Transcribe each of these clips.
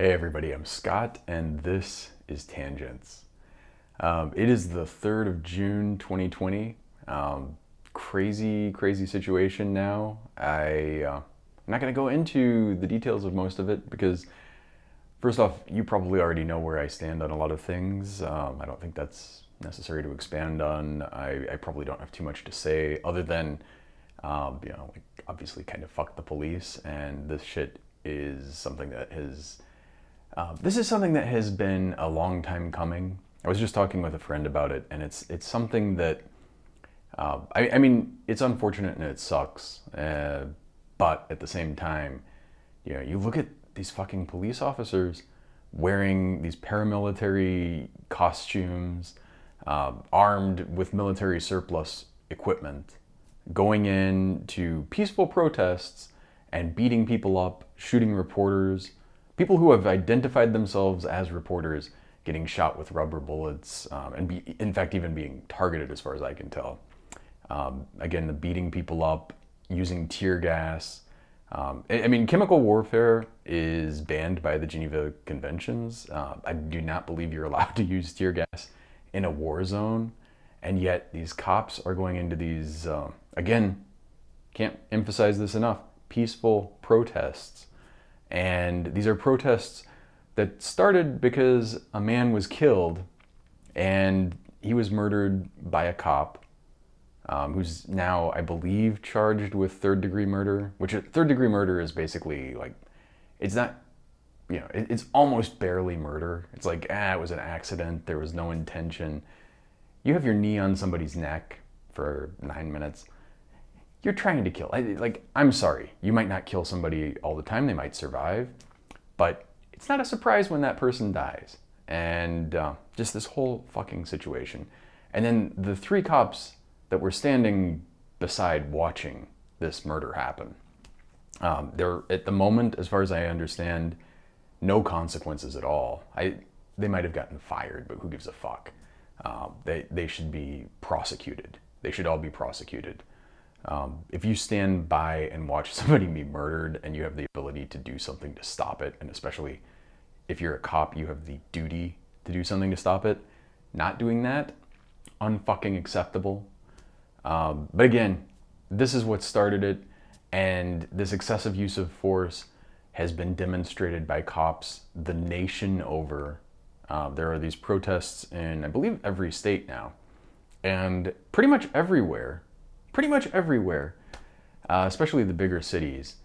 Hey everybody, I'm Scott and this is Tangents. Um, it is the 3rd of June 2020. Um, crazy, crazy situation now. I, uh, I'm not going to go into the details of most of it because, first off, you probably already know where I stand on a lot of things. Um, I don't think that's necessary to expand on. I, I, probably don't have too much to say other than, um, you know, like obviously kind of fuck the police and this shit is something that has uh, this is something that has been a long time coming. I was just talking with a friend about it, and it's it's something that uh, I, I, mean it's unfortunate and it sucks, uh, but at the same time, you know, you look at these fucking police officers wearing these paramilitary costumes, um, armed with military surplus equipment, going in to peaceful protests and beating people up, shooting reporters people who have identified themselves as reporters getting shot with rubber bullets, um, and be, in fact, even being targeted, as far as I can tell. Um, again, the beating people up, using tear gas. Um, I, mean, chemical warfare is banned by the Geneva Conventions. Uh, I do not believe you're allowed to use tear gas in a war zone, and yet these cops are going into these, uh, again, can't emphasize this enough, peaceful protests and these are protests that started because a man was killed and he was murdered by a cop um, who's now, I believe, charged with third degree murder, which third degree murder is basically like, it's not, you know, it, it's almost barely murder. It's like, ah, it was an accident, there was no intention. You have your knee on somebody's neck for nine minutes you're trying to kill. Like, I'm sorry, you might not kill somebody all the time, they might survive, but it's not a surprise when that person dies. And uh, just this whole fucking situation. And then the three cops that were standing beside watching this murder happen, um, they're at the moment, as far as I understand, no consequences at all. I, they might have gotten fired, but who gives a fuck? Uh, they, they should be prosecuted. They should all be prosecuted. Um, if you stand by and watch somebody be murdered and you have the ability to do something to stop it, and especially if you're a cop, you have the duty to do something to stop it, not doing that, unfucking acceptable. Um, but again, this is what started it, and this excessive use of force has been demonstrated by cops the nation over. Uh, there are these protests in, I believe, every state now, and pretty much everywhere pretty much everywhere, uh, especially the bigger cities,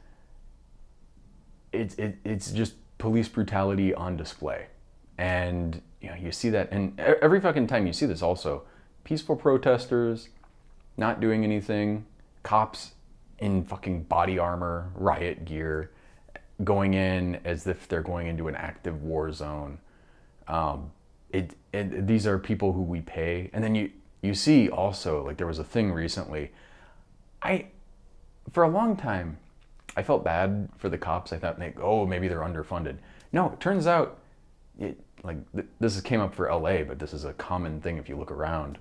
it's it, it's just police brutality on display, and you know you see that, and every fucking time you see this also, peaceful protesters not doing anything, cops in fucking body armor, riot gear, going in as if they're going into an active war zone. Um, it, it, these are people who we pay, and then you you see also like there was a thing recently. I for a long time i felt bad for the cops. I thought like, oh maybe they're underfunded. No it turns out it, like th- this came up for la but this is a common thing if you look around.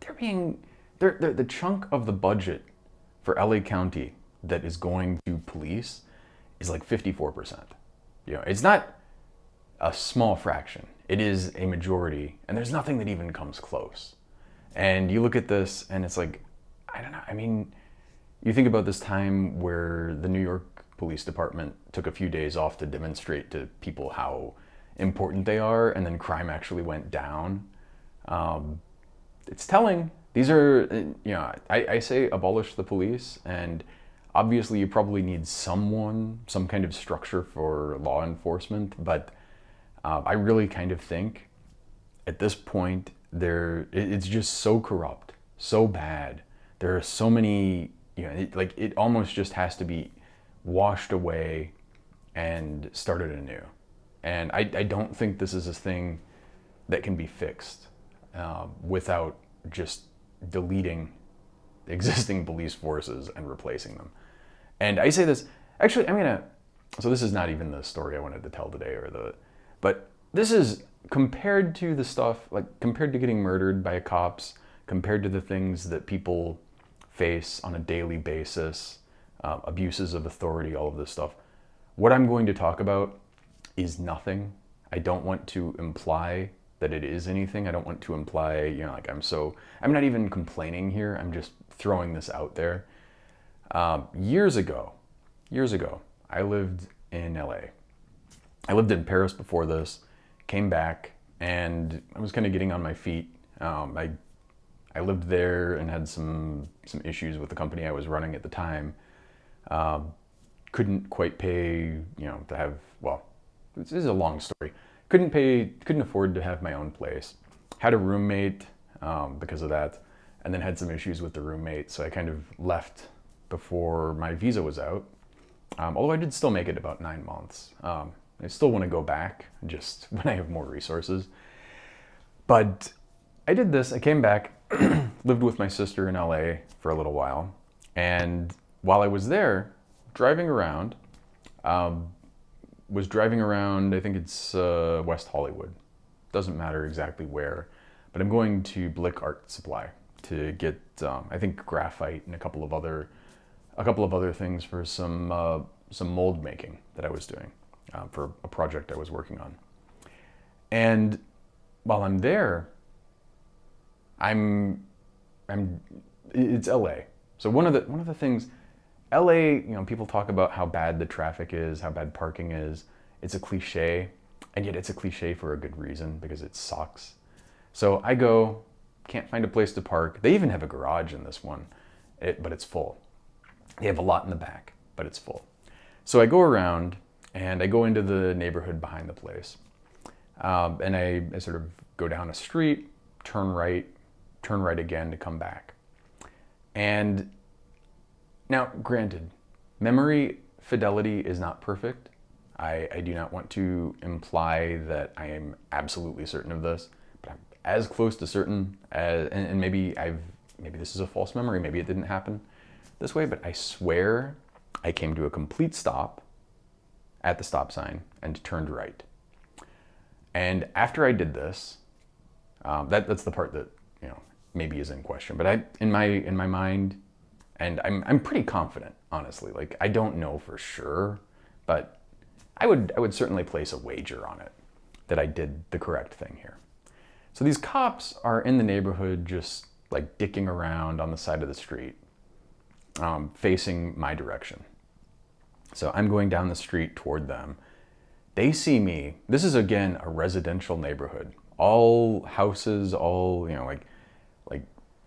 They're being they're, they're the chunk of the budget for la county that is going to police is like 54% you know it's not a small fraction. It is a majority and there's nothing that even comes close and you look at this and it's like, I don't know. I mean, you think about this time where the New York Police Department took a few days off to demonstrate to people how important they are, and then crime actually went down. Um, it's telling. These are, you know, I, I say abolish the police, and obviously you probably need someone, some kind of structure for law enforcement, but uh, I really kind of think at this point there it's just so corrupt so bad. There are so many you know it, like it almost just has to be washed away and started anew. And i, I don't think this is a thing that can be fixed uh, without just deleting existing police forces and replacing them. And i say this actually i'm gonna so this is not even the story i wanted to tell today or the but this is compared to the stuff, like compared to getting murdered by cops, compared to the things that people face on a daily basis, uh, abuses of authority, all of this stuff, what I'm going to talk about is nothing. I don't want to imply that it is anything. I don't want to imply, you know, like I'm so, I'm not even complaining here. I'm just throwing this out there. Um, years ago, years ago, I lived in LA. I lived in Paris before this, came back, and I was kind of getting on my feet. Um, I I lived there and had some some issues with the company I was running at the time. Um, couldn't quite pay, you know, to have well, this is a long story. Couldn't pay, couldn't afford to have my own place. Had a roommate um, because of that, and then had some issues with the roommate. So I kind of left before my visa was out. Um, although I did still make it about nine months. Um, I still want to go back, just when I have more resources. But I did this. I came back, lived with my sister in LA for a little while, and while I was there, driving around, um, was driving around. I think it's uh, West Hollywood. Doesn't matter exactly where, but I'm going to Blick Art Supply to get um, I think graphite and a couple of other a couple of other things for some uh, some mold making that I was doing uh, for a project I was working on. And while I'm there, I'm I'm it's LA. So one of the one of the things LA, you know, people talk about how bad the traffic is, how bad parking is. It's a cliche, and yet it's a cliche for a good reason because it sucks. So I go, can't find a place to park. They even have a garage in this one, it, but it's full. They have a lot in the back, but it's full. So I go around and I go into the neighborhood behind the place. Um, and I, I sort of go down a street, turn right, turn right again to come back. And now, granted, memory fidelity is not perfect. I, I, do not want to imply that I am absolutely certain of this, but I'm as close to certain as, and, and maybe I've, maybe this is a false memory, maybe it didn't happen this way, but I swear I came to a complete stop at the stop sign and turned right. And after I did this, um, that, that's the part that you know maybe is in question. But I, in my in my mind, and I'm I'm pretty confident, honestly. Like I don't know for sure, but I would I would certainly place a wager on it that I did the correct thing here. So these cops are in the neighborhood, just like dicking around on the side of the street, um, facing my direction. So I'm going down the street toward them. They see me. This is again a residential neighborhood. All houses, all, you know, like like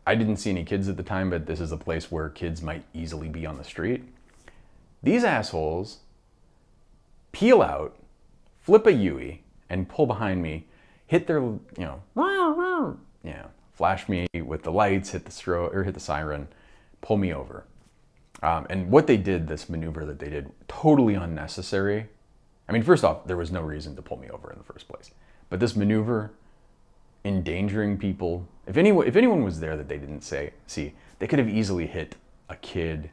I didn't see any kids at the time, but this is a place where kids might easily be on the street. These assholes peel out, flip a Yui, and pull behind me, hit their, you know, yeah, flash me with the lights, hit the stro or hit the siren, pull me over. Um, and what they did, this maneuver that they did, totally unnecessary. I mean, first off, there was no reason to pull me over in the first place. But this maneuver, endangering people, if anyone, if anyone was there that they didn't say, see, they could have easily hit a kid.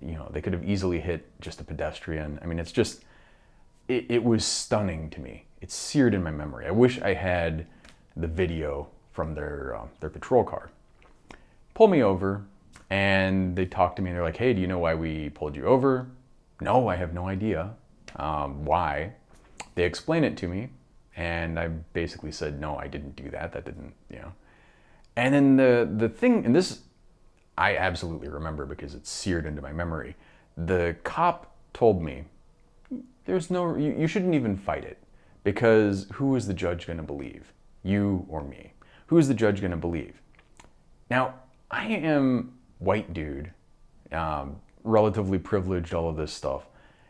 You know, they could have easily hit just a pedestrian. I mean, it's just, it, it was stunning to me. It's seared in my memory. I wish I had the video from their uh, their patrol car. Pull me over, and they talked to me and they're like, hey, do you know why we pulled you over? No, I have no idea um, why. They explain it to me, and I basically said, no, I didn't do that. That didn't, you know. And then the, the thing, and this I absolutely remember because it's seared into my memory. The cop told me, there's no, you, you shouldn't even fight it because who is the judge going to believe? You or me? Who is the judge going to believe? Now, I am white dude, um, relatively privileged, all of this stuff.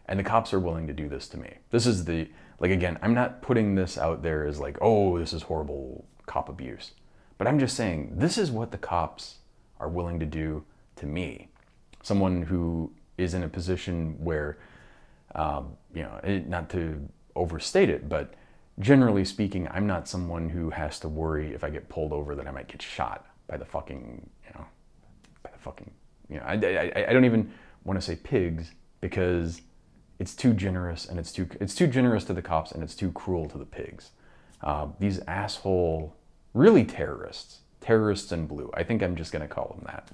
And the cops are willing to do this to me. This is the, like, again, I'm not putting this out there as like, oh, this is horrible cop abuse. But I'm just saying, this is what the cops are willing to do to me. Someone who is in a position where, um, you know, it, not to overstate it, but generally speaking, I'm not someone who has to worry if I get pulled over that I might get shot by the fucking, fucking, you know, I, I, I don't even want to say pigs because it's too generous and it's too, it's too generous to the cops and it's too cruel to the pigs. Uh, these asshole, really terrorists, terrorists in blue. I think I'm just going to call them that.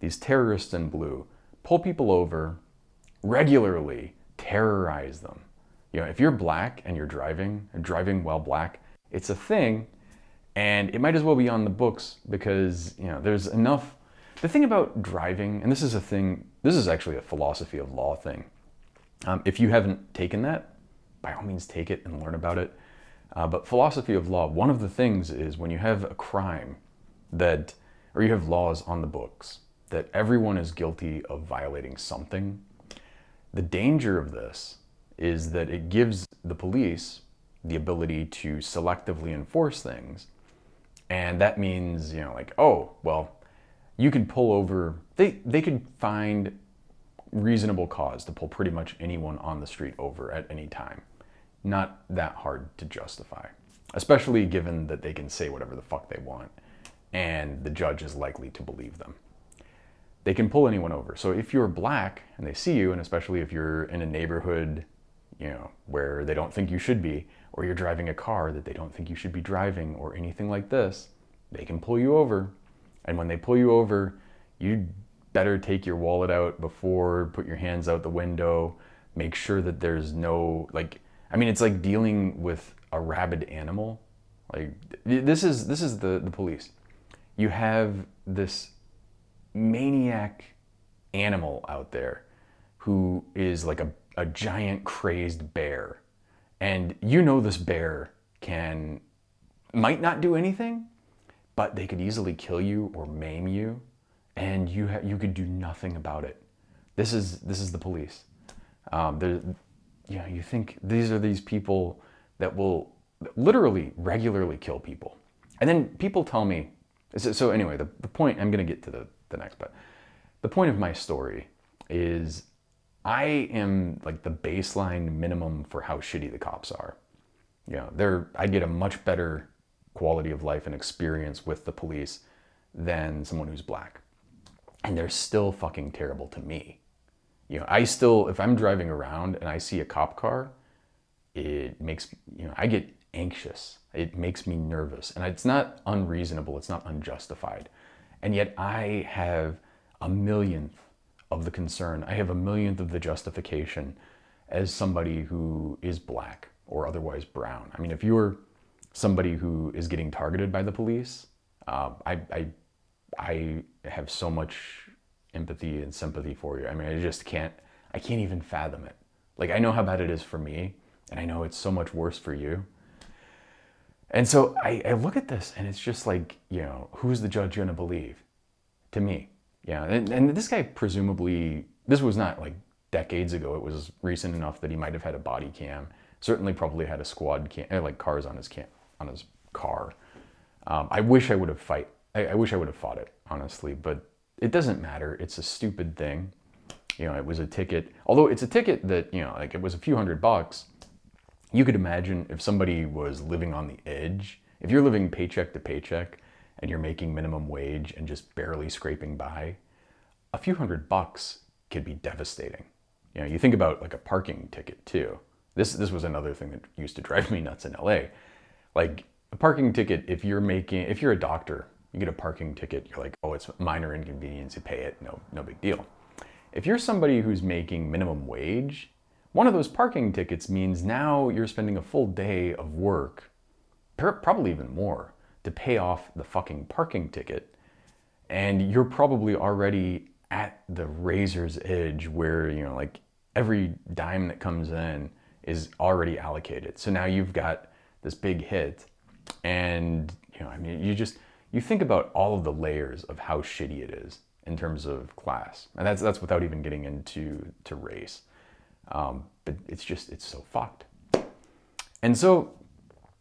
These terrorists in blue pull people over regularly, terrorize them, You know, if you're black and you're driving, and driving while black, it's a thing, and it might as well be on the books because you know there's enough. The thing about driving, and this is a thing, this is actually a philosophy of law thing. Um, if you haven't taken that, by all means take it and learn about it. Uh, but philosophy of law, one of the things is when you have a crime that, or you have laws on the books that everyone is guilty of violating something, the danger of this is that it gives the police the ability to selectively enforce things. And that means, you know, like, oh, well, you could pull over, they, they could find reasonable cause to pull pretty much anyone on the street over at any time. Not that hard to justify, especially given that they can say whatever the fuck they want and the judge is likely to believe them. They can pull anyone over. So if you're black and they see you, and especially if you're in a neighborhood, you know, where they don't think you should be, or you're driving a car that they don't think you should be driving, or anything like this, they can pull you over. And when they pull you over, you better take your wallet out before, put your hands out the window, make sure that there's no, like, I mean, it's like dealing with a rabid animal. Like, this is, this is the, the police. You have this maniac animal out there who is like a, a giant crazed bear. And you know this bear can might not do anything, but they could easily kill you or maim you, and you you could do nothing about it. This is this is the police. Um, you know, you think these are these people that will literally regularly kill people, and then people tell me. So, anyway, the, the point I'm going to get to the the next, but the point of my story is I am like the baseline minimum for how shitty the cops are. You know, they're I get a much better quality of life and experience with the police than someone who's black. And they're still fucking terrible to me. You know, I still if I'm driving around and I see a cop car, it makes you know, I get anxious. It makes me nervous. And it's not unreasonable, it's not unjustified. And yet I have a millionth of the concern. I have a millionth of the justification as somebody who is black or otherwise brown. I mean, if you're somebody who is getting targeted by the police, uh, I, I, I have so much empathy and sympathy for you. I mean, I just can't, I can't even fathom it. Like, I know how bad it is for me, and I know it's so much worse for you. And so I, I look at this and it's just like, you know, who's the judge going to believe? To me. Yeah. And, and this guy presumably, this was not like decades ago. It was recent enough that he might have had a body cam. Certainly probably had a squad cam, eh, like cars on his cam, on his car. Um, I wish I would have fight. I, I wish I would have fought it, honestly, but it doesn't matter. It's a stupid thing. You know, it was a ticket, although it's a ticket that, you know, like it was a few hundred bucks you could imagine if somebody was living on the edge, if you're living paycheck to paycheck and you're making minimum wage and just barely scraping by, a few hundred bucks could be devastating. You know, you think about like a parking ticket too. This this was another thing that used to drive me nuts in LA. Like a parking ticket, if you're making if you're a doctor, you get a parking ticket, you're like, oh, it's minor inconvenience, you pay it, no, no big deal. If you're somebody who's making minimum wage one of those parking tickets means now you're spending a full day of work, probably even more, to pay off the fucking parking ticket. And you're probably already at the razor's edge where, you know, like every dime that comes in is already allocated. So now you've got this big hit. And, you know, I mean, you just, you think about all of the layers of how shitty it is in terms of class. And that's, that's without even getting into to race. Um, but it's just, it's so fucked. And so,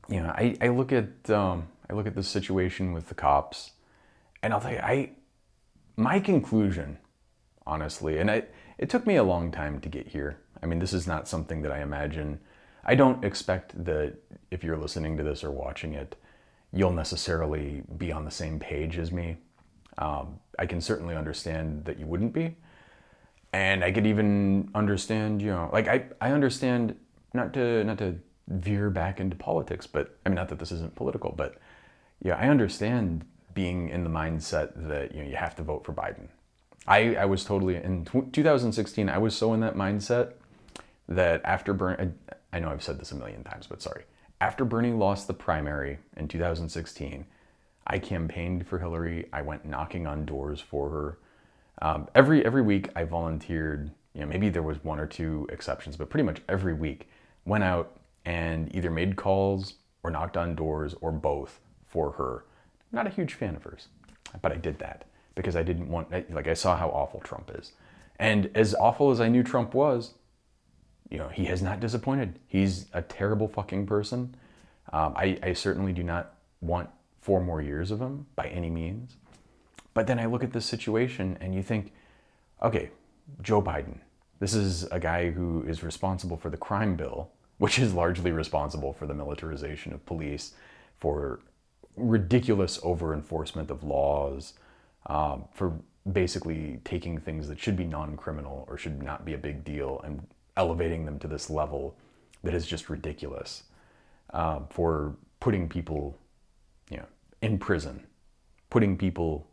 you know, I, I look at, um, I look at the situation with the cops and I'll tell you, I, my conclusion, honestly, and I, it took me a long time to get here. I mean, this is not something that I imagine. I don't expect that if you're listening to this or watching it, you'll necessarily be on the same page as me. Um, I can certainly understand that you wouldn't be and I could even understand, you know, like I, I understand not to not to veer back into politics, but I mean not that this isn't political, but yeah, I understand being in the mindset that you know you have to vote for Biden. I, I was totally in 2016. I was so in that mindset that after Bernie, I know I've said this a million times, but sorry. After Bernie lost the primary in 2016, I campaigned for Hillary. I went knocking on doors for her. Um, every every week, I volunteered. You know, maybe there was one or two exceptions, but pretty much every week, went out and either made calls or knocked on doors or both for her. Not a huge fan of hers, but I did that because I didn't want, like, I saw how awful Trump is. And as awful as I knew Trump was, you know, he has not disappointed. He's a terrible fucking person. Um, I, I certainly do not want four more years of him by any means. But then I look at this situation and you think, okay, Joe Biden, this is a guy who is responsible for the crime bill, which is largely responsible for the militarization of police, for ridiculous over enforcement of laws, um, for basically taking things that should be non criminal or should not be a big deal and elevating them to this level that is just ridiculous, um, for putting people you know, in prison, putting people,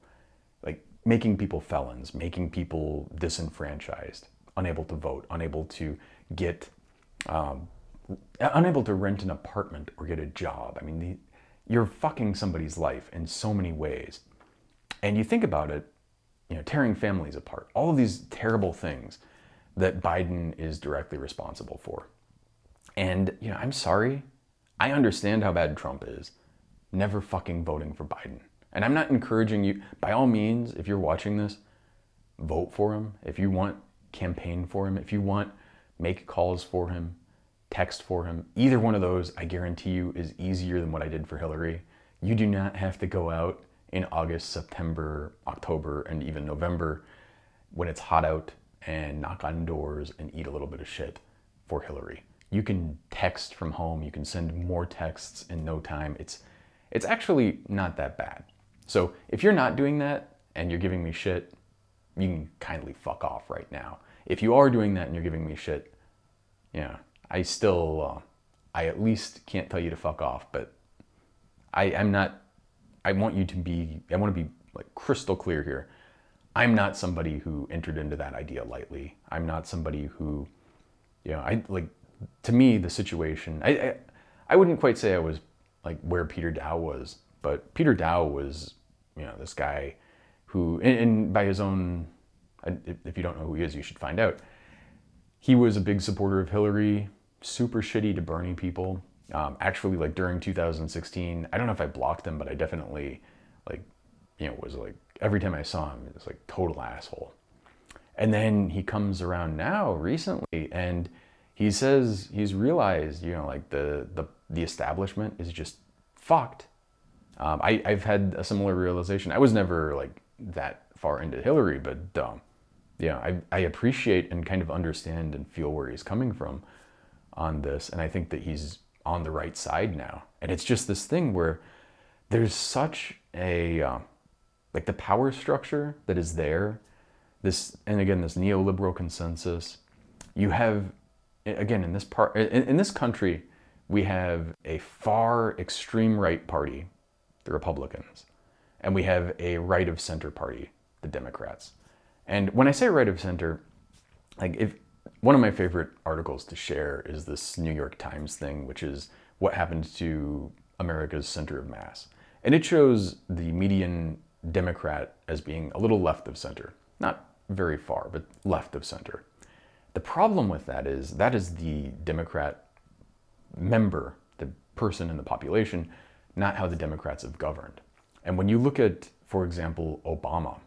like making people felons, making people disenfranchised, unable to vote, unable to get, um, unable to rent an apartment or get a job. I mean, the, you're fucking somebody's life in so many ways. And you think about it, you know, tearing families apart, all of these terrible things that Biden is directly responsible for. And, you know, I'm sorry. I understand how bad Trump is. Never fucking voting for Biden. And I'm not encouraging you, by all means, if you're watching this, vote for him. If you want, campaign for him. If you want, make calls for him, text for him. Either one of those, I guarantee you, is easier than what I did for Hillary. You do not have to go out in August, September, October, and even November when it's hot out and knock on doors and eat a little bit of shit for Hillary. You can text from home, you can send more texts in no time. It's it's actually not that bad. So if you're not doing that and you're giving me shit, you can kindly fuck off right now. If you are doing that and you're giving me shit, yeah, I still, uh, I at least can't tell you to fuck off, but I, I'm not, I want you to be, I want to be like crystal clear here. I'm not somebody who entered into that idea lightly. I'm not somebody who, you know, I like, to me, the situation, I, I, I wouldn't quite say I was like where Peter Daou was, but Peter Daou was, you know, this guy who, and, and by his own, if you don't know who he is, you should find out. He was a big supporter of Hillary, super shitty to Bernie people. Um, actually, like during 2016, I don't know if I blocked them, but I definitely, like, you know, was like every time I saw him, it was like total asshole. And then he comes around now recently, and he says he's realized, you know, like the the the establishment is just fucked. Um, I, I've had a similar realization. I was never like that far into Hillary, but um, yeah, I, I appreciate and kind of understand and feel where he's coming from on this. And I think that he's on the right side now. And it's just this thing where there's such a, uh, like the power structure that is there, this, and again, this neoliberal consensus. You have, again, in this part, in, in this country, we have a far extreme right party, the Republicans, and we have a right of center party, the Democrats. And when I say right of center, like if one of my favorite articles to share is this New York Times thing, which is what happened to America's center of mass. And it shows the median Democrat as being a little left of center. Not very far, but left of center. The problem with that is that is the Democrat member, the person in the population, not how the Democrats have governed. And when you look at, for example, Obama,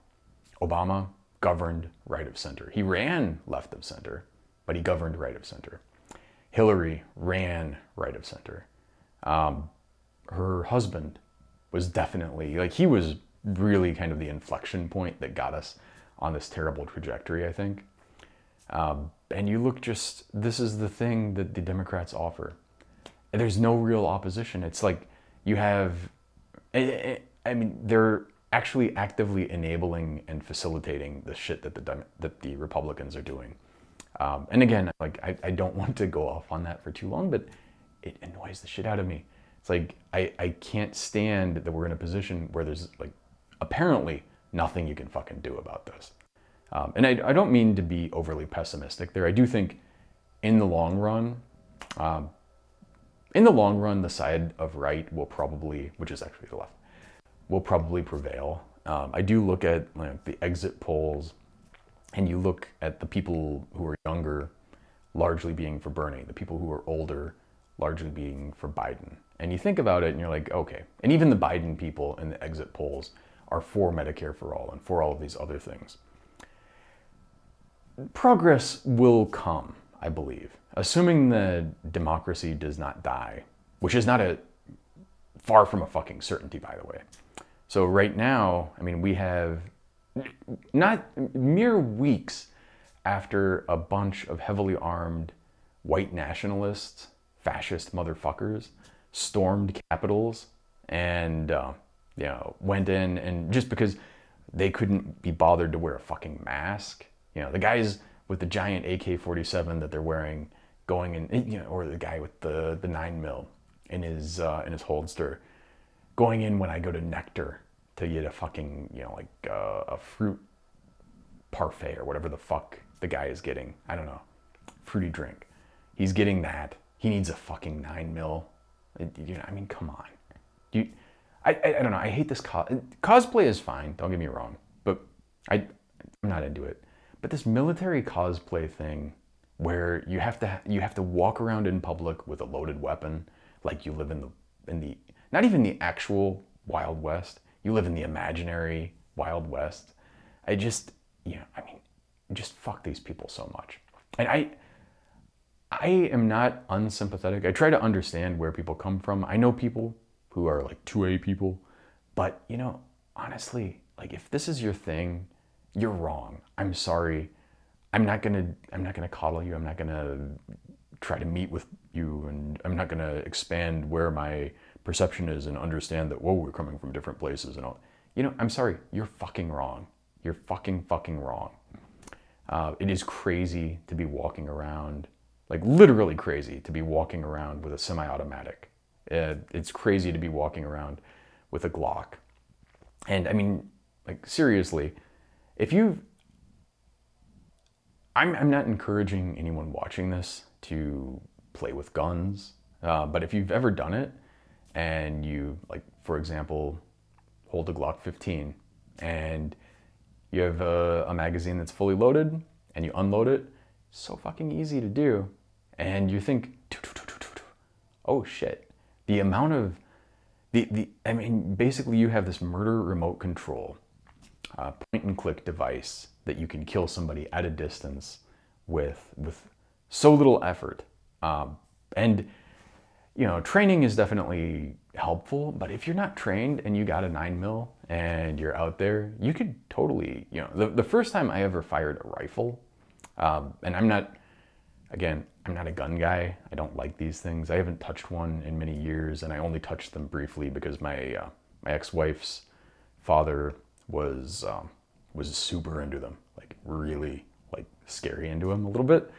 Obama governed right of center. He ran left of center, but he governed right of center. Hillary ran right of center. Um, her husband was definitely, like, he was really kind of the inflection point that got us on this terrible trajectory, I think. Um, and you look just, this is the thing that the Democrats offer there's no real opposition. It's like you have, I mean, they're actually actively enabling and facilitating the shit that the that the Republicans are doing. Um, and again, like I, I don't want to go off on that for too long, but it annoys the shit out of me. It's like I, I can't stand that we're in a position where there's like apparently nothing you can fucking do about this. Um, and I, I don't mean to be overly pessimistic there. I do think in the long run, um, in the long run, the side of right will probably, which is actually the left, will probably prevail. Um, I do look at like, the exit polls, and you look at the people who are younger, largely being for Bernie, the people who are older, largely being for Biden. And you think about it, and you're like, okay. And even the Biden people in the exit polls are for Medicare for all and for all of these other things. Progress will come, I believe, assuming the democracy does not die, which is not a far from a fucking certainty, by the way. So right now, I mean, we have not mere weeks after a bunch of heavily armed white nationalists, fascist motherfuckers, stormed capitols and uh, you know went in and just because they couldn't be bothered to wear a fucking mask, you know, the guys with the giant AK-47 that they're wearing going in, you know, or the guy with the the nine mil in his uh, in his holster, going in when I go to Nectar to get a fucking you know like uh, a fruit parfait or whatever the fuck the guy is getting. I don't know, fruity drink. He's getting that. He needs a fucking nine mil. You know, I mean, come on. You, I, I, I don't know. I hate this cos- cosplay is fine. Don't get me wrong, but I I'm not into it. But this military cosplay thing where you have to you have to walk around in public with a loaded weapon like you live in the in the not even the actual wild west you live in the imaginary wild west i just you know i mean just fuck these people so much and i i am not unsympathetic i try to understand where people come from i know people who are like 2a people but you know honestly like if this is your thing you're wrong i'm sorry I'm not gonna I'm not gonna coddle you. I'm not gonna try to meet with you, and I'm not gonna expand where my perception is and understand that whoa we're coming from different places and all. You know, I'm sorry. You're fucking wrong. You're fucking fucking wrong. Uh, it is crazy to be walking around, like literally crazy to be walking around with a semi-automatic. Uh, it's crazy to be walking around with a Glock. And I mean, like seriously, if you've I'm, I'm not encouraging anyone watching this to play with guns, uh, but if you've ever done it and you, like, for example, hold a Glock 15 and you have a, a magazine that's fully loaded and you unload it, so fucking easy to do. And you think, oh shit, the amount of the, the I mean, basically you have this murder remote control uh, point and click device that you can kill somebody at a distance with with so little effort. Um, and you know, training is definitely helpful, but if you're not trained and you got a nine mil and you're out there, you could totally, you know, the, the first time I ever fired a rifle, um, and I'm not, again, I'm not a gun guy. I don't like these things. I haven't touched one in many years, and I only touched them briefly because my uh, my ex-wife's father was um, was super into them, like really like scary into them a little bit.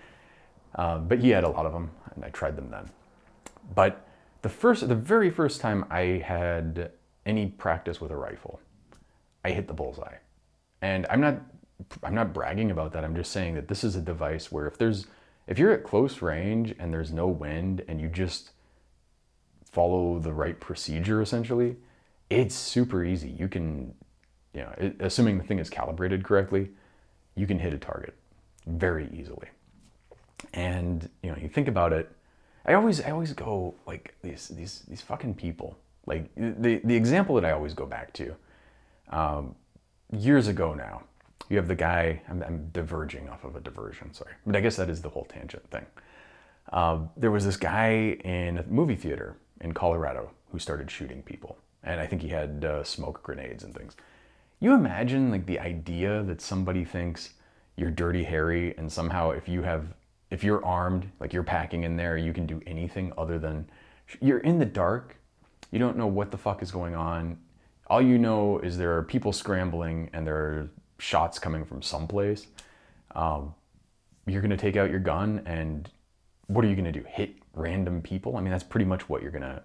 Uh, but he had a lot of them, and I tried them then. But the first, the very first time I had any practice with a rifle, I hit the bullseye. And I'm not, I'm not bragging about that. I'm just saying that this is a device where if there's, if you're at close range and there's no wind and you just follow the right procedure, essentially, it's super easy. You can you know, assuming the thing is calibrated correctly, you can hit a target very easily. And you know, you think about it. I always, I always go like these, these, these fucking people. Like the the example that I always go back to, um, years ago now. You have the guy. I'm, I'm, diverging off of a diversion. Sorry, but I guess that is the whole tangent thing. Uh, there was this guy in a movie theater in Colorado who started shooting people, and I think he had uh, smoke grenades and things you imagine like the idea that somebody thinks you're dirty Harry and somehow if you have if you're armed, like you're packing in there, you can do anything other than you're in the dark. You don't know what the fuck is going on. All you know is there are people scrambling and there are shots coming from someplace. Um, you're gonna take out your gun and what are you gonna do? Hit random people? I mean, that's pretty much what you're gonna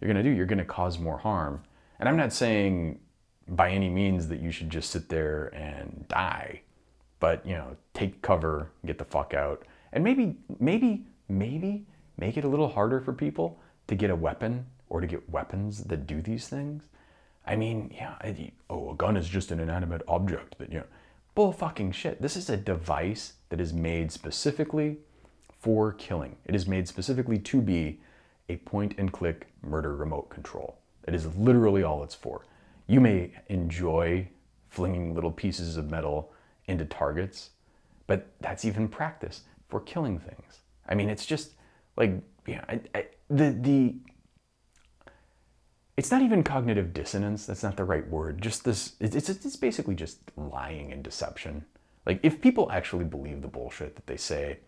you're gonna do. You're gonna cause more harm. And I'm not saying by any means that you should just sit there and die, but you know, take cover, get the fuck out, And maybe, maybe, maybe make it a little harder for people to get a weapon or to get weapons that do these things. I mean, yeah, I, oh, a gun is just an inanimate object that, you know, bull fucking shit. This is a device that is made specifically for killing. It is made specifically to be a point and click murder remote control. It is literally all it's for. You may enjoy flinging little pieces of metal into targets, but that's even practice for killing things. I mean, it's just like, yeah, I, I, the, the, it's not even cognitive dissonance. That's not the right word. Just this, it's, it's basically just lying and deception. Like, if people actually believe the bullshit that they say,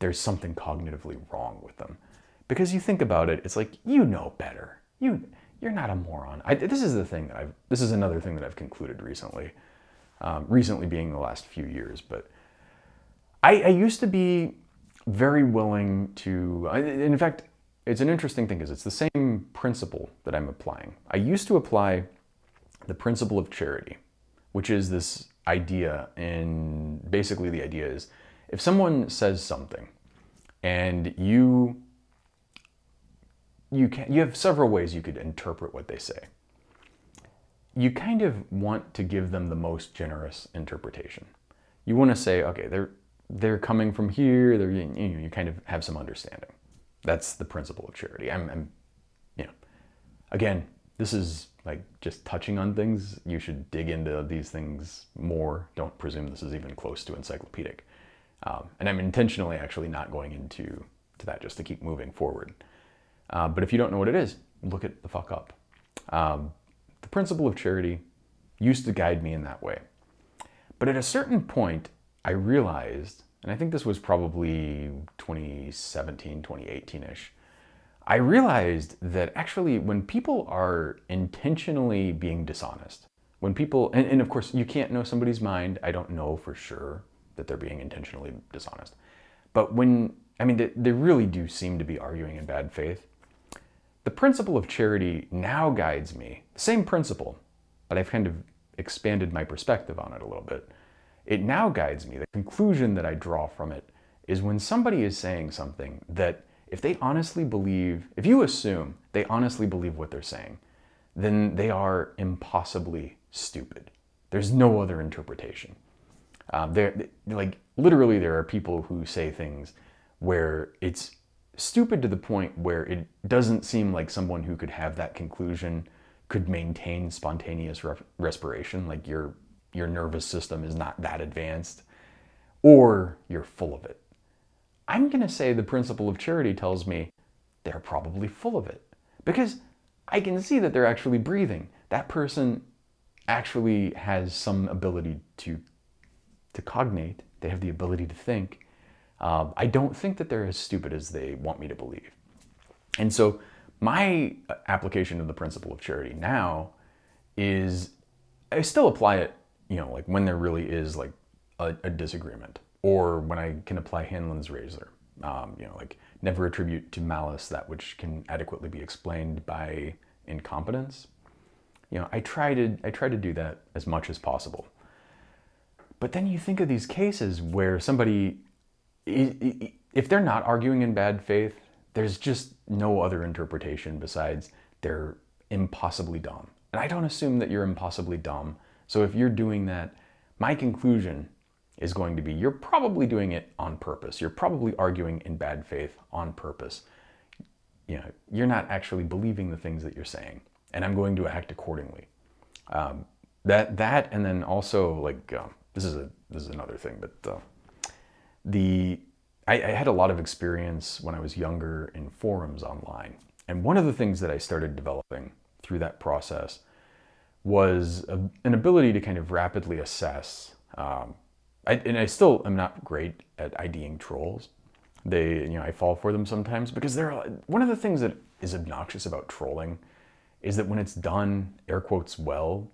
there's something cognitively wrong with them. Because you think about it, it's like, you know better. You, you're not a moron. I, this is the thing that I've, this is another thing that I've concluded recently. Um, recently being the last few years, but I, I used to be very willing to, in fact, it's an interesting thing because it's the same principle that I'm applying. I used to apply the principle of charity, which is this idea, and basically the idea is if someone says something and you you can you have several ways you could interpret what they say. You kind of want to give them the most generous interpretation. You want to say, okay, they're they're coming from here. They're you, you kind of have some understanding. That's the principle of charity. I'm, I'm, you know, again, this is like just touching on things. You should dig into these things more. Don't presume this is even close to encyclopedic. Um, and I'm intentionally actually not going into to that just to keep moving forward. Uh, but if you don't know what it is, look it the fuck up. Um, the principle of charity used to guide me in that way. But at a certain point, I realized, and I think this was probably 2017, 2018 ish, I realized that actually when people are intentionally being dishonest, when people, and, and of course you can't know somebody's mind, I don't know for sure that they're being intentionally dishonest. But when, I mean, they, they really do seem to be arguing in bad faith. The principle of charity now guides me, the same principle, but I've kind of expanded my perspective on it a little bit. It now guides me. The conclusion that I draw from it is when somebody is saying something that if they honestly believe, if you assume they honestly believe what they're saying, then they are impossibly stupid. There's no other interpretation. Um, there, like literally, there are people who say things where it's stupid to the point where it doesn't seem like someone who could have that conclusion could maintain spontaneous re- respiration. Like your your nervous system is not that advanced, or you're full of it. I'm going to say the principle of charity tells me they're probably full of it because I can see that they're actually breathing. That person actually has some ability to to cognate, they have the ability to think. Um, I don't think that they're as stupid as they want me to believe. And so, my application of the principle of charity now is I still apply it, you know, like when there really is like a, a disagreement, or when I can apply Hanlon's razor, um, you know, like never attribute to malice that which can adequately be explained by incompetence. You know, I try to I try to do that as much as possible. But then you think of these cases where somebody, if they're not arguing in bad faith, there's just no other interpretation besides they're impossibly dumb. And I don't assume that you're impossibly dumb. So if you're doing that, my conclusion is going to be you're probably doing it on purpose. You're probably arguing in bad faith on purpose. You know, you're not actually believing the things that you're saying, and I'm going to act accordingly. Um, that that, and then also like um, this is a this is another thing, but uh, the I, I had a lot of experience when I was younger in forums online, and one of the things that I started developing through that process was a, an ability to kind of rapidly assess. Um, I, and I still am not great at IDing trolls. They, you know, I fall for them sometimes because they're one of the things that is obnoxious about trolling is that when it's done air quotes well,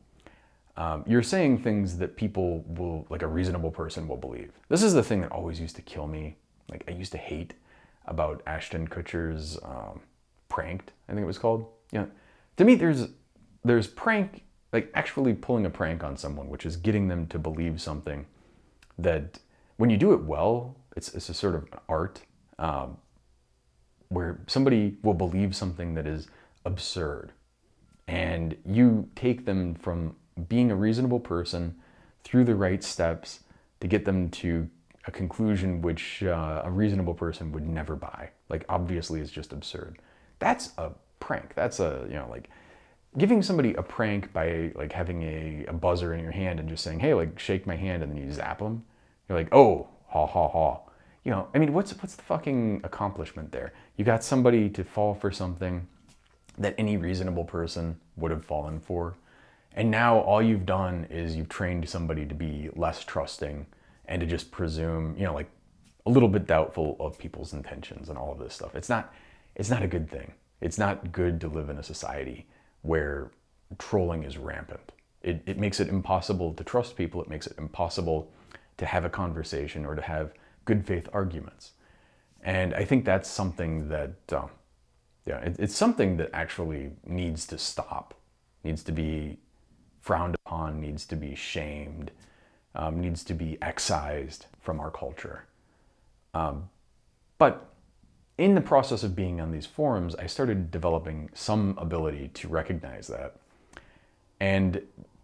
um, you're saying things that people will, like a reasonable person will believe. This is the thing that always used to kill me. Like I used to hate about Ashton Kutcher's um, pranked, I think it was called. Yeah. To me, there's there's prank, like actually pulling a prank on someone, which is getting them to believe something that when you do it well, It's, it's a sort of art um, where somebody will believe something that is absurd. And you take them from being a reasonable person through the right steps to get them to a conclusion which uh, a reasonable person would never buy. Like, obviously, it's just absurd. That's a prank. That's a, you know, like giving somebody a prank by like having a, a buzzer in your hand and just saying, hey, like shake my hand and then you zap them. You're like, oh, ha ha ha. You know, I mean, what's what's the fucking accomplishment there? You got somebody to fall for something that any reasonable person would have fallen for. And now all you've done is you've trained somebody to be less trusting and to just presume, you know, like a little bit doubtful of people's intentions and all of this stuff. It's not it's not a good thing. It's not good to live in a society where trolling is rampant. It, it makes it impossible to trust people. It makes it impossible to have a conversation or to have good faith arguments. And I think that's something that, um, yeah, it, it's something that actually needs to stop, needs to be frowned upon, needs to be shamed, um, needs to be excised from our culture. Um, but in the process of being on these forums, I started developing some ability to recognize that. And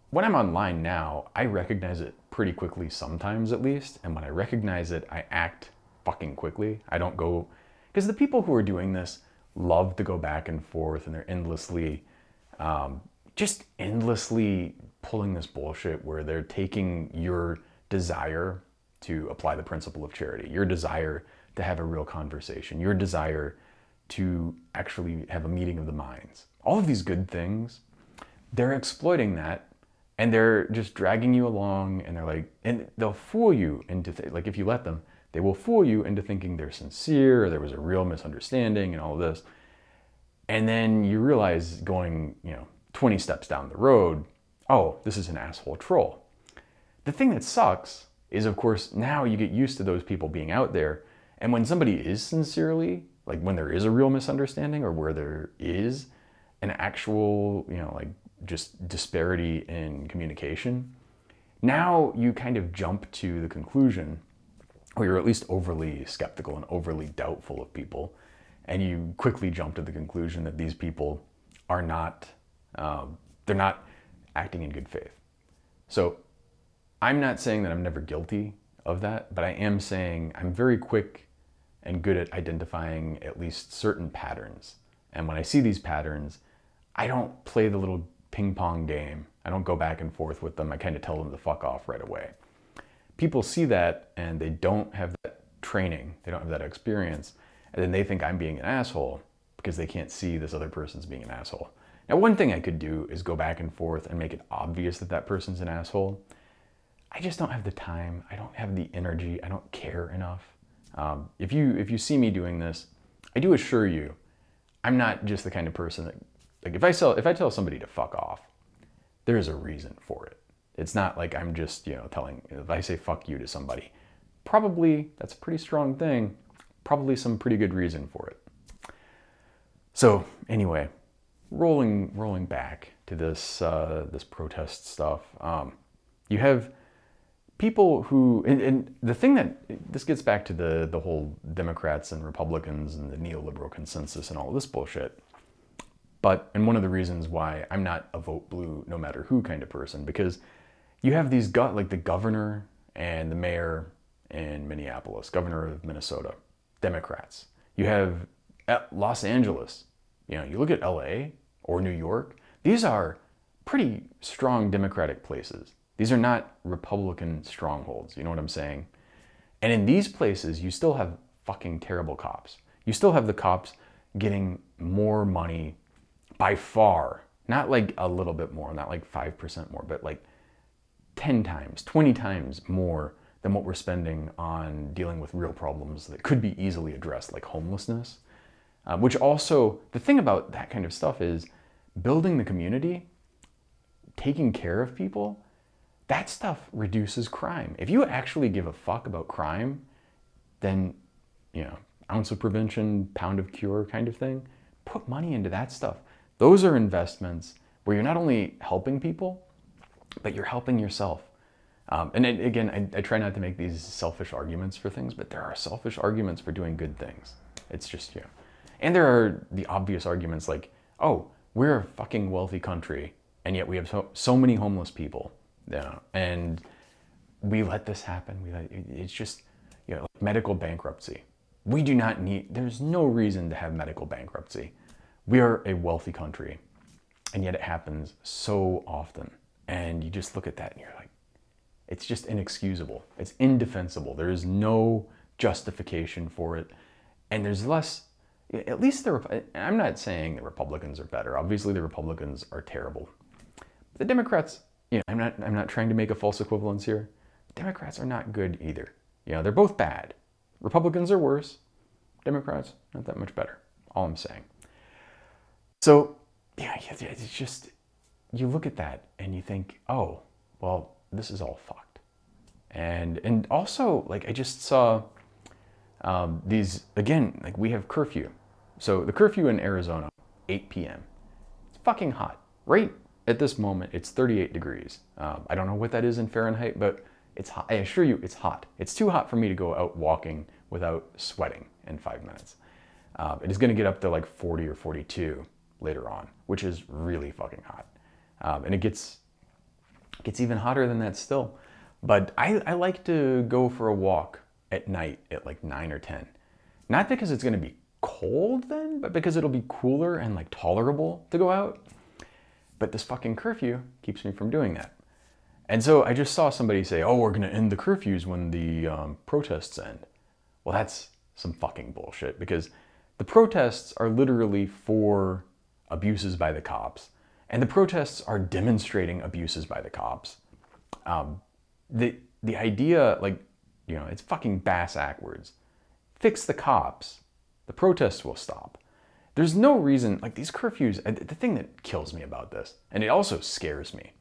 when I'm online now, I recognize it pretty quickly, sometimes at least. And when I recognize it, I act fucking quickly. I don't go, because the people who are doing this love to go back and forth and they're endlessly, um, just endlessly pulling this bullshit where they're taking your desire to apply the principle of charity, your desire to have a real conversation, your desire to actually have a meeting of the minds. All of these good things, they're exploiting that and they're just dragging you along and they're like, and they'll fool you into, th- like if you let them, they will fool you into thinking they're sincere or there was a real misunderstanding and all of this. And then you realize going, you know, 20 steps down the road, oh, this is an asshole troll. The thing that sucks is, of course, now you get used to those people being out there and when somebody is sincerely, like when there is a real misunderstanding or where there is an actual, you know, like just disparity in communication, now you kind of jump to the conclusion, or you're at least overly skeptical and overly doubtful of people, and you quickly jump to the conclusion that these people are not, um, they're not acting in good faith. So I'm not saying that I'm never guilty of that, but I am saying I'm very quick and good at identifying at least certain patterns. And when I see these patterns, I don't play the little ping pong game. I don't go back and forth with them. I kind of tell them to fuck off right away. People see that and they don't have that training, they don't have that experience, and then they think I'm being an asshole because they can't see this other person's being an asshole. Now, one thing I could do is go back and forth and make it obvious that that person's an asshole. I just don't have the time. I don't have the energy. I don't care enough. Um, if you if you see me doing this, I do assure you, I'm not just the kind of person that like if I sell if I tell somebody to fuck off, there is a reason for it. It's not like I'm just you know telling if I say fuck you to somebody, probably that's a pretty strong thing. Probably some pretty good reason for it. So anyway, rolling rolling back to this uh, this protest stuff, um, you have people who and, and, the thing that this gets back to the the whole Democrats and Republicans and the neoliberal consensus and all this bullshit. But and one of the reasons why I'm not a vote blue no matter who kind of person because you have these gut like the governor and the mayor in Minneapolis, governor of Minnesota, Democrats. You have at Los Angeles. You know, you look at LA or New York. These are pretty strong Democratic places these are not Republican strongholds. You know what I'm saying? And in these places, you still have fucking terrible cops. You still have the cops getting more money by far. Not like a little bit more, not like 5% more, but like 10 times, 20 times more than what we're spending on dealing with real problems that could be easily addressed, like homelessness. Uh, which also, the thing about that kind of stuff is building the community, taking care of people, that stuff reduces crime. If you actually give a fuck about crime, then, you know, ounce of prevention, pound of cure kind of thing, put money into that stuff. Those are investments where you're not only helping people, but you're helping yourself. Um, and it, again, I, I try not to make these selfish arguments for things, but there are selfish arguments for doing good things. It's just you. And there are the obvious arguments like, oh, we're a fucking wealthy country, and yet we have so, so many homeless people. Yeah, and we let this happen. We let, it's just, you know, like medical bankruptcy. We do not need, there's no reason to have medical bankruptcy. We are a wealthy country, and yet it happens so often. And you just look at that and you're like, it's just inexcusable. It's indefensible. There is no justification for it. And there's less, at least the, I'm not saying the Republicans are better. Obviously, the Republicans are terrible. The Democrats, you know, I'm not, I'm not trying to make a false equivalence here. Democrats are not good either. You know, they're both bad. Republicans are worse. Democrats, not that much better. All I'm saying. So, yeah, it's just, you look at that and you think, oh, well, this is all fucked. And, and also, like, I just saw um, these, again, like, we have curfew. So the curfew in Arizona, 8 p.m. It's fucking hot. Right at this moment, it's 38 degrees. Um, I don't know what that is in Fahrenheit, but it's hot. I assure you, it's hot. It's too hot for me to go out walking without sweating in five minutes. Um, it is going to get up to like 40 or 42 later on, which is really fucking hot. Um, and it gets gets even hotter than that still. But I, I like to go for a walk at night at like 9 or 10. Not because it's going to be cold then, but because it'll be cooler and like tolerable to go out. But this fucking curfew keeps me from doing that. And so I just saw somebody say, oh, we're going to end the curfews when the um, protests end. Well, that's some fucking bullshit because the protests are literally for abuses by the cops. And the protests are demonstrating abuses by the cops. Um, the, the idea, like, you know, it's fucking bass backwards. Fix the cops, the protests will stop. There's no reason, like these curfews, the thing that kills me about this, and it also scares me,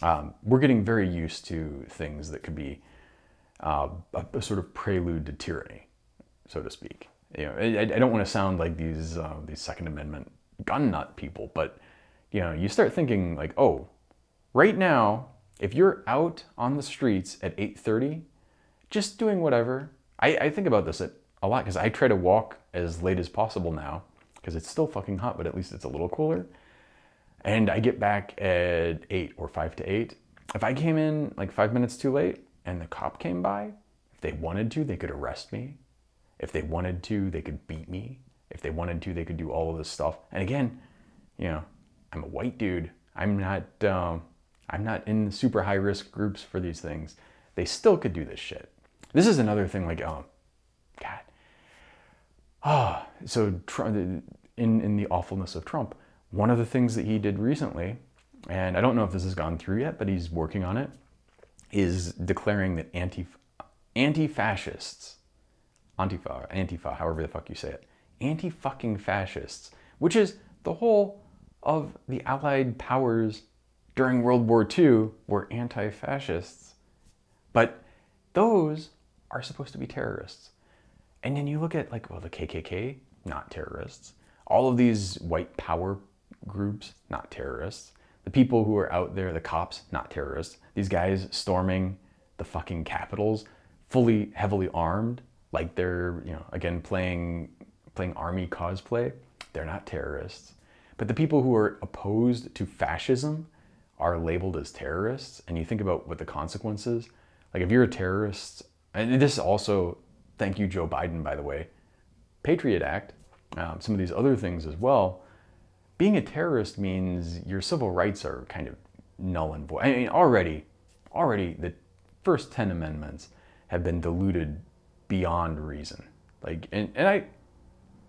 um, we're getting very used to things that could be uh, a, a, sort of prelude to tyranny, so to speak. You know, I, I don't want to sound like these uh, these Second Amendment gun nut people, but you know, you start thinking like, oh, right now, if you're out on the streets at 8:30, just doing whatever. I, I think about this a lot because I try to walk as late as possible now because it's still fucking hot, but at least it's a little cooler and I get back at eight or five to eight. If I came in like five minutes too late and the cop came by, if they wanted to, they could arrest me. If they wanted to, they could beat me. If they wanted to, they could do all of this stuff. And again, you know, I'm a white dude. I'm not, um, I'm not in super high risk groups for these things. They still could do this shit. This is another thing like, um. Ah, so in, in the awfulness of Trump, one of the things that he did recently, and I don't know if this has gone through yet, but he's working on it, is declaring that anti anti-fascists, Antifa, Antifa, however the fuck you say it, anti-fucking fascists, which is the whole of the Allied powers during World War II were anti-fascists. But those are supposed to be terrorists. And then you look at like, well, the KKK, not terrorists. All of these white power groups, not terrorists. The people who are out there, the cops, not terrorists. These guys storming the fucking capitols, fully heavily armed, like they're, you know, again playing playing army cosplay. They're not terrorists. But the people who are opposed to fascism are labeled as terrorists. And you think about what the consequences. Like if you're a terrorist, and this also, thank you Joe Biden, by the way, Patriot Act, um, some of these other things as well being a terrorist means your civil rights are kind of null and void. I mean, already, already the first 10 amendments have been diluted beyond reason. Like, and, and I,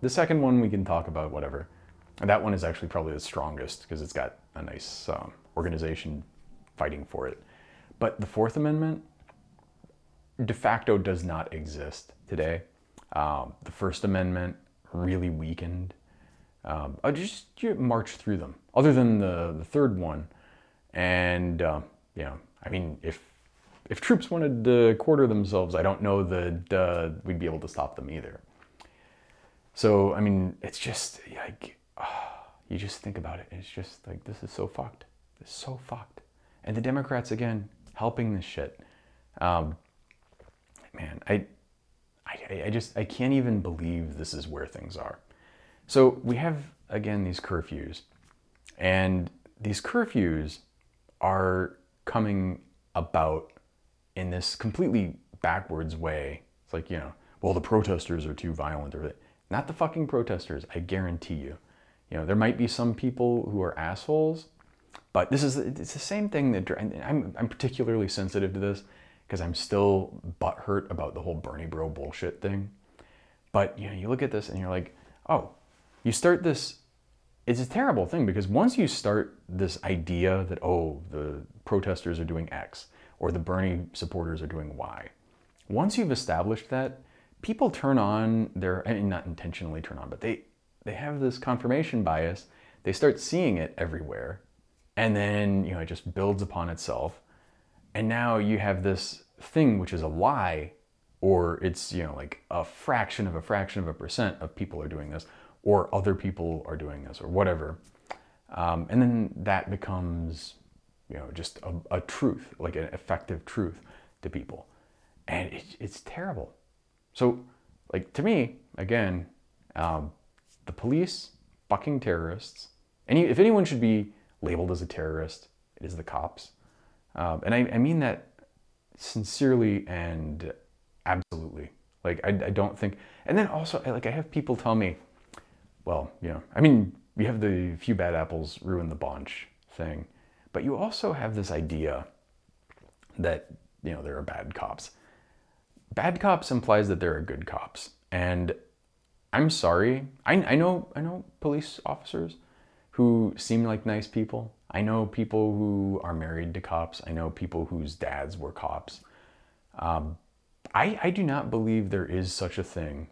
the second one we can talk about, whatever. And that one is actually probably the strongest because it's got a nice um, organization fighting for it. But the Fourth Amendment de facto does not exist today. Um, the First Amendment really weakened um, I just you march through them. Other than the, the third one, and uh, yeah, I mean, if if troops wanted to quarter themselves, I don't know that uh, we'd be able to stop them either. So I mean, it's just like you just think about it. It's just like this is so fucked. This is so fucked. And the Democrats again, helping this shit. Um, man, I, I, I just I can't even believe this is where things are. So we have again these curfews, and these curfews are coming about in this completely backwards way. It's like you know, well the protesters are too violent, or not the fucking protesters. I guarantee you. You know, there might be some people who are assholes, but this is it's the same thing that I'm I'm particularly sensitive to this because I'm still butthurt about the whole Bernie bro bullshit thing. But you know, you look at this and you're like, oh, you start this. It's a terrible thing because once you start this idea that oh, the protesters are doing X or the Bernie supporters are doing Y, once you've established that, people turn on their I mean, not intentionally turn on, but they they have this confirmation bias. They start seeing it everywhere, and then you know it just builds upon itself and now you have this thing which is a lie or it's you know like a fraction of a fraction of a percent of people are doing this or other people are doing this or whatever. Um, and then that becomes you know just a, a, truth like an effective truth to people. And it, it's terrible. So like to me again um, the police fucking terrorists any if anyone should be labeled as a terrorist it is the cops um, and I, I, mean that sincerely and absolutely. Like, I, I, don't think, and then also, like, I have people tell me, well, you know, I mean, you have the few bad apples ruin the bunch thing, but you also have this idea that, you know, there are bad cops. Bad cops implies that there are good cops. And I'm sorry, I, I know, I know police officers who seem like nice people I know people who are married to cops. I know people whose dads were cops. Um, I, I do not believe there is such a thing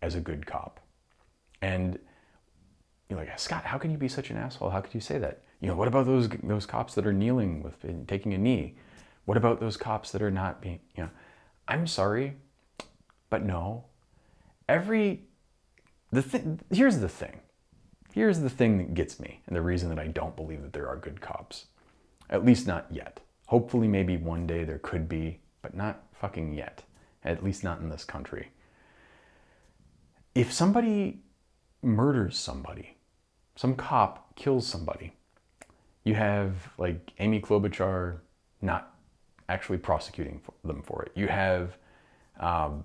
as a good cop. And you're like, Scott, how can you be such an asshole? How could you say that? You know, what about those those cops that are kneeling with taking a knee? What about those cops that are not being, you know, I'm sorry, but no. Every the thing here's the thing. Here's the thing that gets me, and the reason that I don't believe that there are good cops. At least not yet. Hopefully, maybe one day there could be, but not fucking yet. At least not in this country. If somebody murders somebody, some cop kills somebody, you have like Amy Klobuchar not actually prosecuting them for it. You have, um,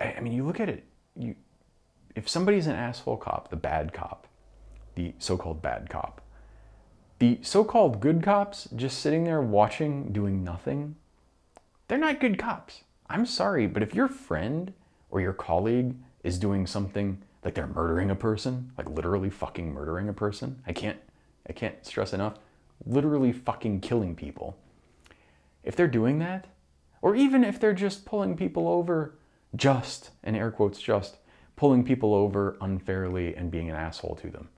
I mean, you look at it. You, if somebody's an asshole cop, the bad cop, the so called bad cop. The so called good cops just sitting there watching, doing nothing, they're not good cops. I'm sorry, but if your friend or your colleague is doing something like they're murdering a person, like literally fucking murdering a person, I can't I can't stress enough, literally fucking killing people. If they're doing that, or even if they're just pulling people over just, in air quotes just, pulling people over unfairly and being an asshole to them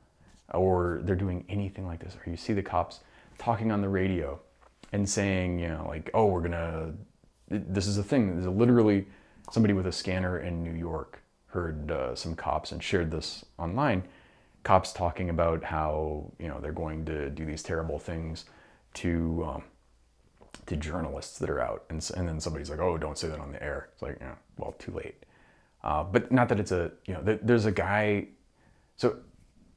or they're doing anything like this, or you see the cops talking on the radio and saying, you know, like, oh, we're gonna, this is a thing. There's literally somebody with a scanner in New York heard uh, some cops and shared this online. Cops talking about how you know they're going to do these terrible things to um, to journalists that are out, and and then somebody's like, oh, don't say that on the air. It's like, yeah, well, too late. Uh, but not that it's a you know, there's a guy. So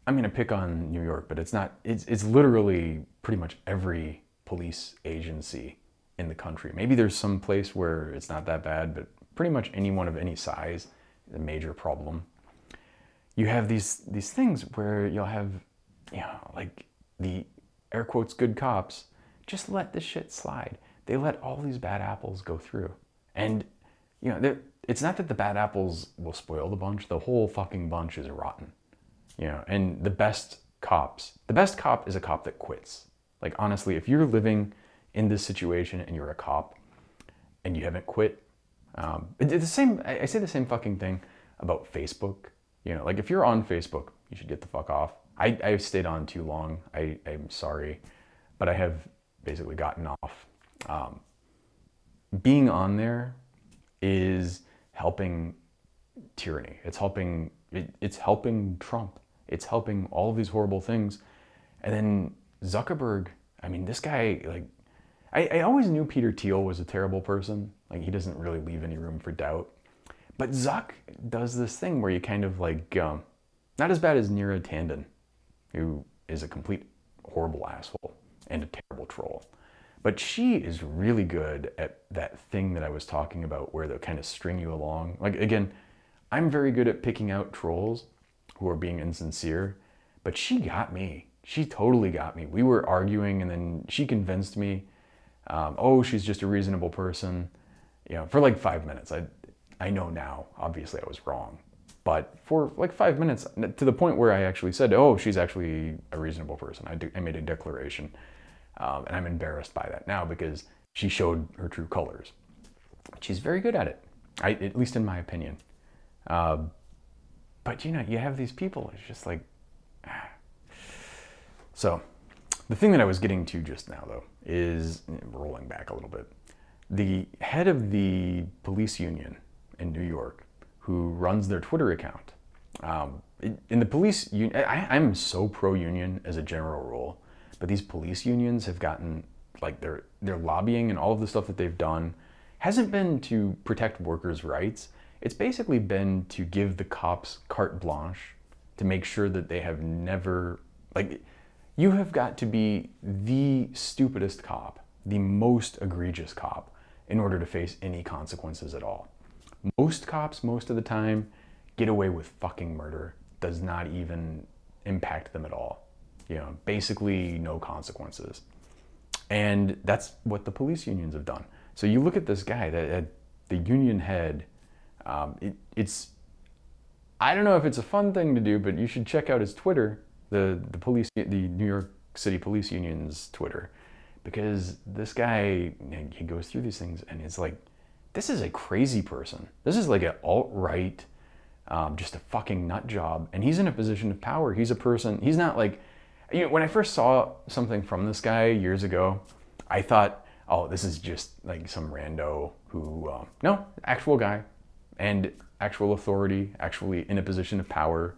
I'm going to pick on New York, but it's not, it's, it's literally pretty much every police agency in the country. Maybe there's some place where it's not that bad, but pretty much anyone of any size is a major problem. You have these, these things where you'll have, you know, like the air quotes good cops just let this shit slide. They let all these bad apples go through. And, you know, it's not that the bad apples will spoil the bunch, the whole fucking bunch is rotten. You know, and the best cops, the best cop is a cop that quits. Like honestly, if you're living in this situation and you're a cop and you haven't quit, um, it's the same. I say the same fucking thing about Facebook. You know, like if you're on Facebook, you should get the fuck off. I, I've stayed on too long. I, I'm sorry, but I have basically gotten off. Um, being on there is helping tyranny. It's helping. It, it's helping Trump. It's helping all of these horrible things. And then Zuckerberg, I mean, this guy, like, I, I always knew Peter Thiel was a terrible person. Like he doesn't really leave any room for doubt. But Zuck does this thing where you kind of like, um, not as bad as Neera Tanden, who is a complete horrible asshole and a terrible troll. But she is really good at that thing that I was talking about where they'll kind of string you along. Like, again, I'm very good at picking out trolls who are being insincere, but she got me. She totally got me. We were arguing and then she convinced me, um, oh, she's just a reasonable person. You know, for like five minutes. I, I know now, obviously I was wrong. But for like five minutes, to the point where I actually said, oh, she's actually a reasonable person. I, I made a declaration. Um, and I'm embarrassed by that now because she showed her true colors. She's very good at it, I, at least in my opinion. Uh, but you know, you have these people, it's just like. So, the thing that I was getting to just now, though, is rolling back a little bit. The head of the police union in New York, who runs their Twitter account, um, in the police union, I'm so pro union as a general rule. But these police unions have gotten like their their lobbying and all of the stuff that they've done hasn't been to protect workers' rights. It's basically been to give the cops carte blanche to make sure that they have never like you have got to be the stupidest cop, the most egregious cop in order to face any consequences at all. Most cops most of the time get away with fucking murder. Does not even impact them at all you know, basically no consequences. And that's what the police unions have done. So you look at this guy, that the union head. Um, it, it's I don't know if it's a fun thing to do, but you should check out his Twitter, the the police, the New York City Police Union's Twitter, because this guy he goes through these things and it's like, this is a crazy person. This is like an alt right, um, just a fucking nut job, and he's in a position of power. He's a person. He's not like you know, when I first saw something from this guy years ago, I thought, oh, this is just like some rando who, uh, no, actual guy and actual authority, actually in a position of power.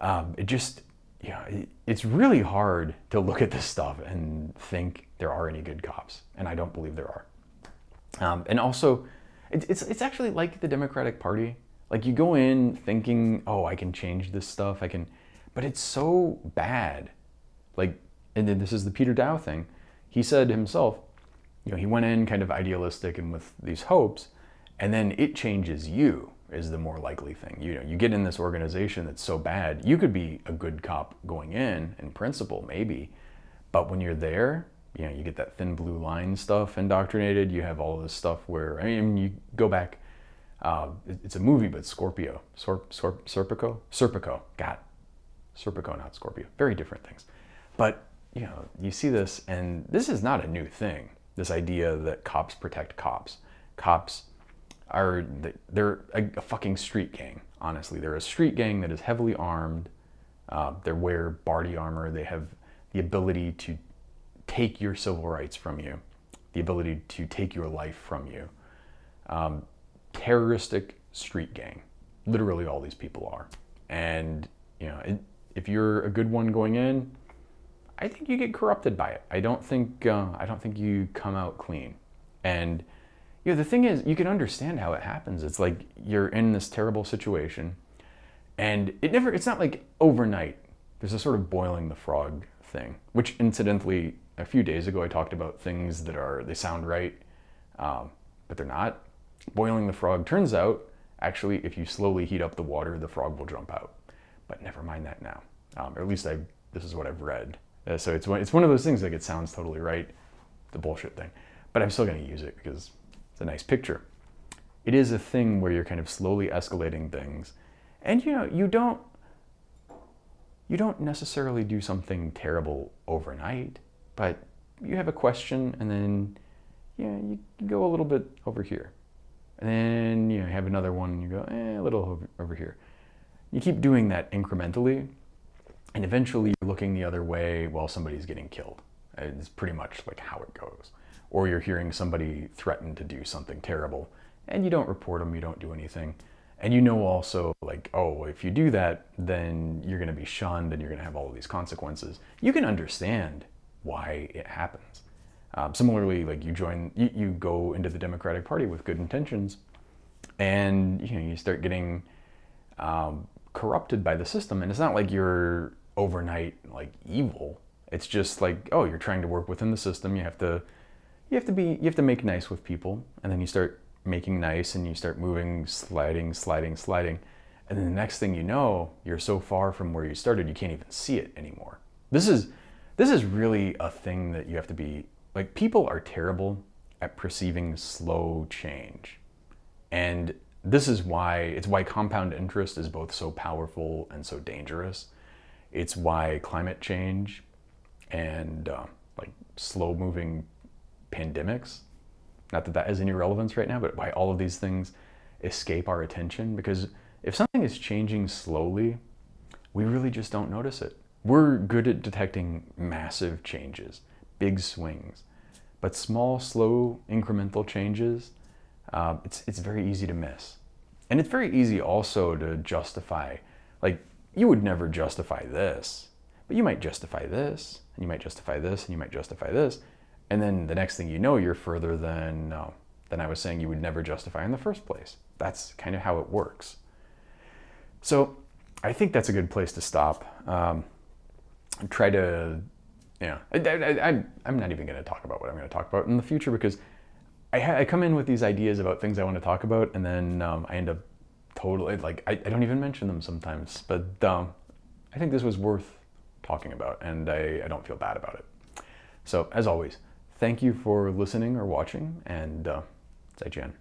Um, it just, yeah, it, it's really hard to look at this stuff and think there are any good cops, and I don't believe there are. Um, and also, it, it's it's actually like the Democratic Party. Like you go in thinking, oh, I can change this stuff. I can but it's so bad. Like, and then this is the Peter Daou thing. He said himself, you know, he went in kind of idealistic and with these hopes, and then it changes you is the more likely thing. You know, you get in this organization that's so bad, you could be a good cop going in, in principle, maybe, but when you're there, you know, you get that thin blue line stuff indoctrinated. You have all this stuff where I mean, you go back. Uh, it's a movie, but Scorpio, Sor, Sor, Serpico, Serpico. God, Serpico, not Scorpio. Very different things. But, you know, you see this, and this is not a new thing. This idea that cops protect cops. Cops are, they're a, fucking street gang, honestly. They're a street gang that is heavily armed. Uh, they wear body armor. They have the ability to take your civil rights from you, the ability to take your life from you. Um, terroristic street gang. Literally, all these people are. And, you know, it, if you're a good one going in, I think you get corrupted by it. I don't think uh, I don't think you come out clean. And you know, the thing is, you can understand how it happens. It's like you're in this terrible situation, and it never. It's not like overnight. There's a sort of boiling the frog thing, which incidentally, a few days ago I talked about things that are they sound right, um, but they're not. Boiling the frog turns out actually, if you slowly heat up the water, the frog will jump out. But never mind that now. Um, or at least I, this is what I've read. Uh, so it's one, it's one of those things like it sounds totally right, the bullshit thing. But I'm still going to use it because it's a nice picture. It is a thing where you're kind of slowly escalating things. And you know, you don't you don't necessarily do something terrible overnight, but you have a question and then yeah, you go a little bit over here. And then you know, have another one and you go eh, a little over, over here. You keep doing that incrementally, and eventually you're looking the other way while somebody's getting killed. It's pretty much like how it goes. Or you're hearing somebody threaten to do something terrible, and you don't report them, you don't do anything. And you know also, like, oh, if you do that, then you're going to be shunned and you're going to have all of these consequences. You can understand why it happens. Um, similarly, like you join, you, you go into the Democratic Party with good intentions, and you know you start getting um, corrupted by the system. And it's not like you're overnight like evil. It's just like oh, you're trying to work within the system. You have to you have to be you have to make nice with people, and then you start making nice, and you start moving, sliding, sliding, sliding, and then the next thing you know, you're so far from where you started, you can't even see it anymore. This is this is really a thing that you have to be like people are terrible at perceiving slow change. And this is why it's why compound interest is both so powerful and so dangerous. It's why climate change and uh, like slow moving pandemics, not that that has any relevance right now, but why all of these things escape our attention. Because if something is changing slowly, we really just don't notice it. We're good at detecting massive changes, big swings, but small, slow, incremental changes, uh, it's, it's very easy to miss. And it's very easy also to justify, like, you would never justify this, but you might justify this, and you might justify this, and you might justify this. And then the next thing you know, you're further than, uh, than I was saying you would never justify in the first place. That's kind of how it works. So I think that's a good place to stop. Um, try to, yeah, I, I, I'm not even going to talk about what I'm going to talk about in the future because I, I come in with these ideas about things I want to talk about, and then um, I end up totally like I, I don't even mention them sometimes. But um, I think this was worth talking about, and I, I don't feel bad about it. So as always, thank you for listening or watching, and uh, 再见。